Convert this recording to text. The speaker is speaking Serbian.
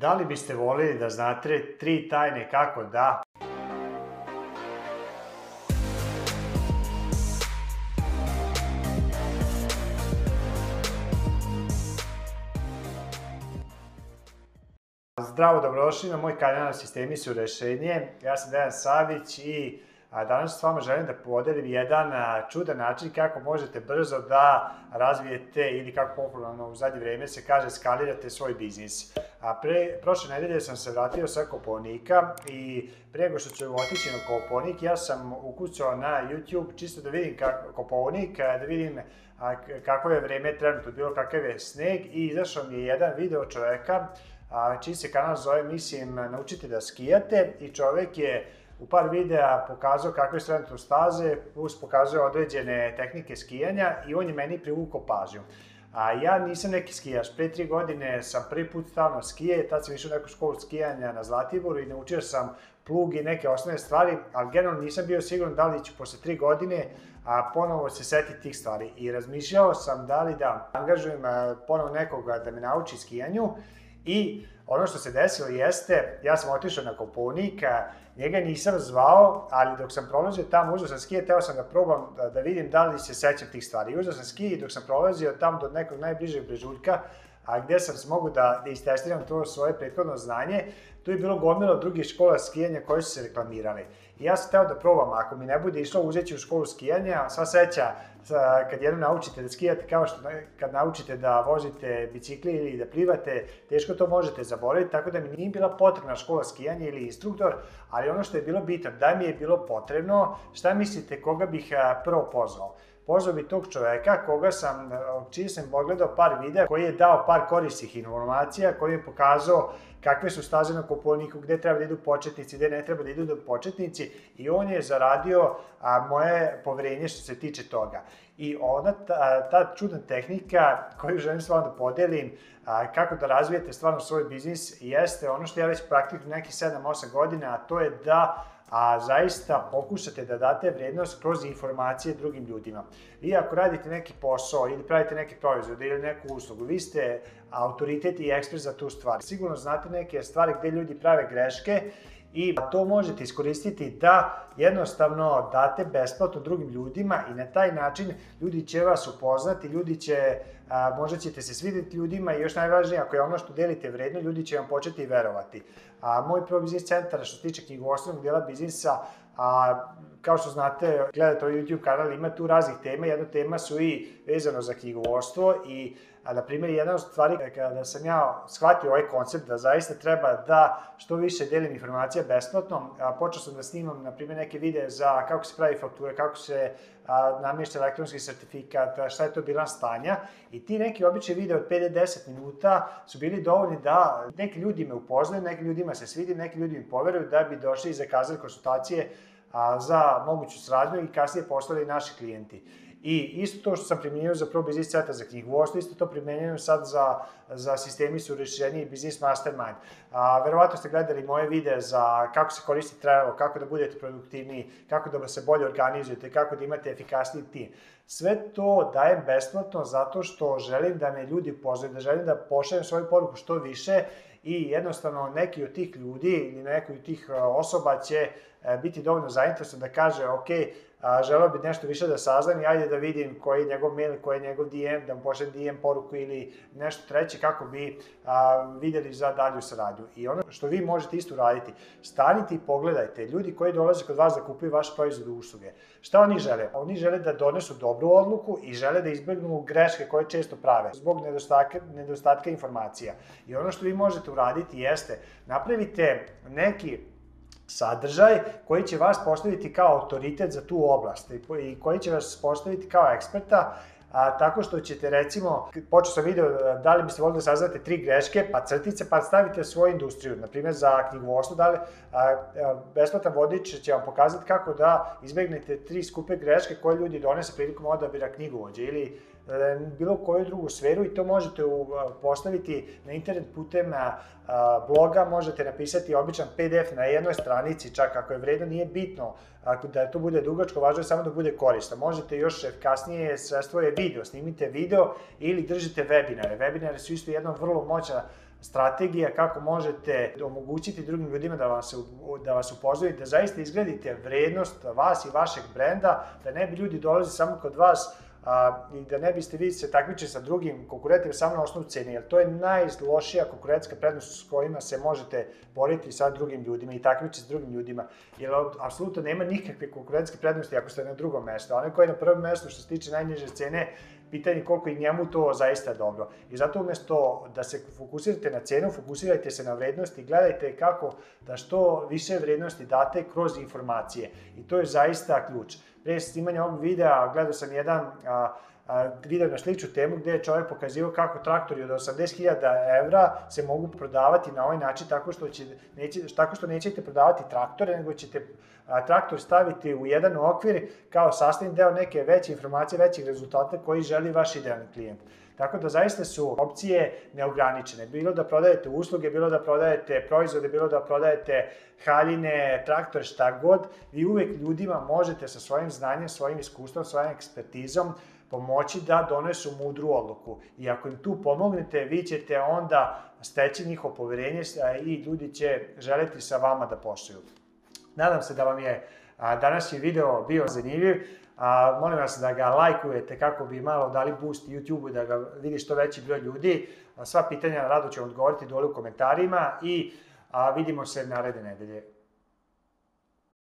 Da li biste voljeli da znate tri tajne kako da Zdravo, dobrodošli na moj kanal Sistemi su rešenje. Ja sam Dejan Savić i A danas s vama želim da podelim jedan čudan način kako možete brzo da razvijete ili kako popularno u zadnje vreme se kaže skalirate svoj biznis. A pre, prošle nedelje sam se vratio sa Koponika i pre nego što ću otići na Koponik, ja sam ukucao na YouTube čisto da vidim kako Koponik, da vidim a, kako je vreme trenutno bilo, kakav je sneg i izašao mi je jedan video čoveka a, čiji se kanal zove, mislim, naučite da skijate i čovek je u par videa pokazao kakve su trenutno staze, plus pokazao određene tehnike skijanja i on je meni privukao pažnju. A ja nisam neki skijaš, pre tri godine sam prvi put stao na skije, tad sam išao u neku školu skijanja na Zlatiboru i naučio sam plug i neke osnovne stvari, ali generalno nisam bio siguran da li ću posle tri godine a, ponovo se setiti tih stvari. I razmišljao sam da li da angažujem a, ponovo nekoga da me nauči skijanju I ono što se desilo jeste, ja sam otišao na komponika, njega nisam zvao, ali dok sam prolazio tamo, uzao sam skije, teo sam da probam da, da vidim da li se sećam tih stvari. Uzao sam skije i dok sam prolazio tamo do nekog najbližeg brežuljka, a gde sam mogu da, da istestiram to svoje prethodno znanje, tu je bilo gomilo drugih škola skijanja koje su se reklamirali. I ja sam teo da probam, ako mi ne bude išlo, uzet u školu skijanja, sva seća kad jednom naučite da skijate, kao što kad naučite da vozite bicikli ili da plivate, teško to možete zaboraviti, tako da mi nije bila potrebna škola skijanja ili instruktor, ali ono što je bilo bitno, da mi je bilo potrebno, šta mislite koga bih prvo pozvao? pozvao bih tog čoveka koga sam, čiji sam pogledao par videa, koji je dao par korisnih informacija, koji je pokazao kakve su staze na Koponiku, gde treba da idu početnici, gde ne treba da idu početnici i on je zaradio a, moje poverenje što se tiče toga. I ona, ta, ta čudna tehnika koju želim s vama da podelim, a, kako da razvijete stvarno svoj biznis, jeste ono što ja već praktikujem neki 7-8 godina, a to je da a zaista pokušate da date vrednost kroz informacije drugim ljudima. Vi ako radite neki posao ili pravite neki proizvod ili neku uslugu, vi ste autoritet i ekspert za tu stvar. Sigurno znate neke stvari gde ljudi prave greške i to možete iskoristiti da jednostavno date besplatno drugim ljudima i na taj način ljudi će vas upoznati, ljudi će, a, možda ćete se svidjeti ljudima i još najvažnije, ako je ono što delite vredno, ljudi će vam početi verovati. A moj Pro Biznis centar što se tiče knjigovodstvenog dela biznisa, a, kao što znate, gledate ovaj YouTube kanal, ima tu raznih tema, jedna tema su i vezano za knjigovodstvo i A, na primjer, jedna od stvari kada sam ja shvatio ovaj koncept da zaista treba da što više delim informacija besplatno, a počeo sam da snimam, na primjer, neke videe za kako se pravi faktura, kako se namješta elektronski sertifikat, šta je to bila stanja. I ti neki obični video od 5-10 minuta su bili dovoljni da neki ljudi me upoznaju, neki ljudima se svidim, neki ljudi mi poveruju da bi došli i zakazali konsultacije a, za moguću sradnju i kasnije postali naši klijenti. I isto to što sam primenio za Pro biznis Centar za knjigovodstvo, isto to primenjujem sad za, za sistemi su rešenja i Business Mastermind. A, verovatno ste gledali moje videe za kako se koristi Trello, kako da budete produktivniji, kako da se bolje organizujete, kako da imate efikasniji tim. Sve to dajem besplatno zato što želim da me ljudi upoznaju, da želim da pošaljem svoju poruku što više i jednostavno neki od tih ljudi ili neki od tih e, osoba će e, biti dovoljno zainteresovan da kaže ok, a, želeo bih nešto više da saznam i ajde da vidim koji je njegov mail, koji je njegov DM, da mu pošaljem DM poruku ili nešto treće kako bi a, videli za dalju saradnju. I ono što vi možete isto uraditi, stanite i pogledajte ljudi koji dolaze kod vas da kupuju vaš proizvod usluge. Šta oni žele? Oni žele da donesu dobru odluku i žele da izbegnu greške koje često prave zbog nedostatka, nedostatka informacija. I ono što vi možete uraditi jeste napravite neki sadržaj koji će vas postaviti kao autoritet za tu oblast i koji će vas postaviti kao eksperta a, tako što ćete recimo, počeo sam video da li biste volili da saznate tri greške, pa crtice, pa stavite svoju industriju, na primjer za knjigovodstvo, da li, a, a, besplatan vodič će vam pokazati kako da izbegnete tri skupe greške koje ljudi donese prilikom odabira knjigovođe ili bilo koju drugu sferu i to možete postaviti na internet putem bloga, možete napisati običan PDF na jednoj stranici, čak ako je vredno, nije bitno ako da to bude dugačko, važno je samo da bude korisno. Možete još kasnije, sredstvo je video, snimite video ili držite webinare. Webinare su isto jedna vrlo moćna strategija kako možete omogućiti drugim ljudima da vas, da vas upoznaju, da zaista izgledite vrednost vas i vašeg brenda, da ne bi ljudi dolazili samo kod vas a, i da ne biste vi se takmičili sa drugim konkurentima samo na osnovu cene, jer to je najlošija konkurentska prednost s kojima se možete boriti sa drugim ljudima i takmičiti s drugim ljudima, jer apsolutno nema nikakve konkurentske prednosti ako ste na drugom mestu. Onaj koji je na prvom mestu što se tiče najniže cene, pitanje koliko i njemu to zaista dobro. I zato umesto da se fokusirate na cenu, fokusirajte se na vrednost i gledajte kako da što više vrednosti date kroz informacije. I to je zaista ključ pre snimanja ovog videa gledao sam jedan a, a, video na sličnu temu gde je čovjek pokazivao kako traktori od 80.000 evra se mogu prodavati na ovaj način tako što, će, neće, tako što nećete prodavati traktore, nego ćete a, traktor staviti u jedan okvir kao sastavni deo neke veće informacije, većih rezultata koji želi vaš idealni klijent. Tako da zaista su opcije neograničene. Bilo da prodajete usluge, bilo da prodajete proizvode, bilo da prodajete haljine, traktor, šta god, vi uvek ljudima možete sa svojim znanjem, svojim iskustvom, svojim ekspertizom pomoći da donesu mudru odluku. I ako im tu pomognete, vi ćete onda steći njihovo poverenje i ljudi će želeti sa vama da posluju. Nadam se da vam je današnji video bio zanimljiv. A, molim vas da ga lajkujete kako bi malo dali boost YouTube-u da ga vidi što veći broj ljudi. A, sva pitanja rado ću odgovoriti dole u komentarima i a, vidimo se naredne nedelje.